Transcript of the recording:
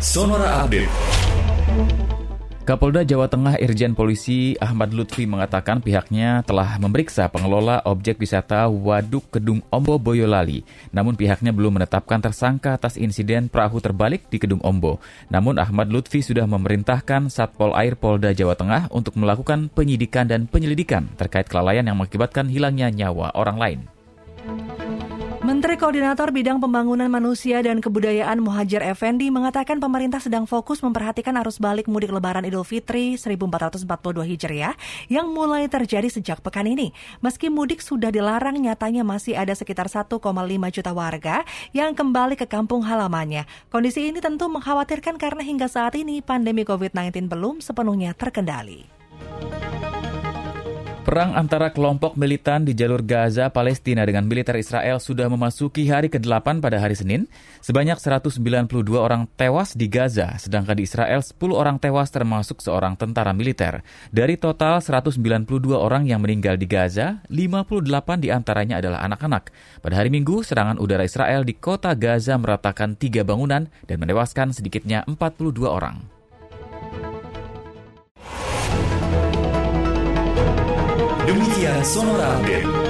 Sonora Update. Kapolda Jawa Tengah Irjen Polisi Ahmad Lutfi mengatakan pihaknya telah memeriksa pengelola objek wisata Waduk Kedung Ombo Boyolali. Namun pihaknya belum menetapkan tersangka atas insiden perahu terbalik di Kedung Ombo. Namun Ahmad Lutfi sudah memerintahkan Satpol Air Polda Jawa Tengah untuk melakukan penyidikan dan penyelidikan terkait kelalaian yang mengakibatkan hilangnya nyawa orang lain. Menteri Koordinator Bidang Pembangunan Manusia dan Kebudayaan Muhajir Effendi mengatakan pemerintah sedang fokus memperhatikan arus balik mudik lebaran Idul Fitri 1442 Hijriah yang mulai terjadi sejak pekan ini. Meski mudik sudah dilarang, nyatanya masih ada sekitar 1,5 juta warga yang kembali ke kampung halamannya. Kondisi ini tentu mengkhawatirkan karena hingga saat ini pandemi COVID-19 belum sepenuhnya terkendali. Perang antara kelompok militan di jalur Gaza, Palestina dengan militer Israel sudah memasuki hari ke-8 pada hari Senin. Sebanyak 192 orang tewas di Gaza, sedangkan di Israel 10 orang tewas termasuk seorang tentara militer. Dari total 192 orang yang meninggal di Gaza, 58 di antaranya adalah anak-anak. Pada hari Minggu, serangan udara Israel di kota Gaza meratakan tiga bangunan dan menewaskan sedikitnya 42 orang. Demikian Sonora Update.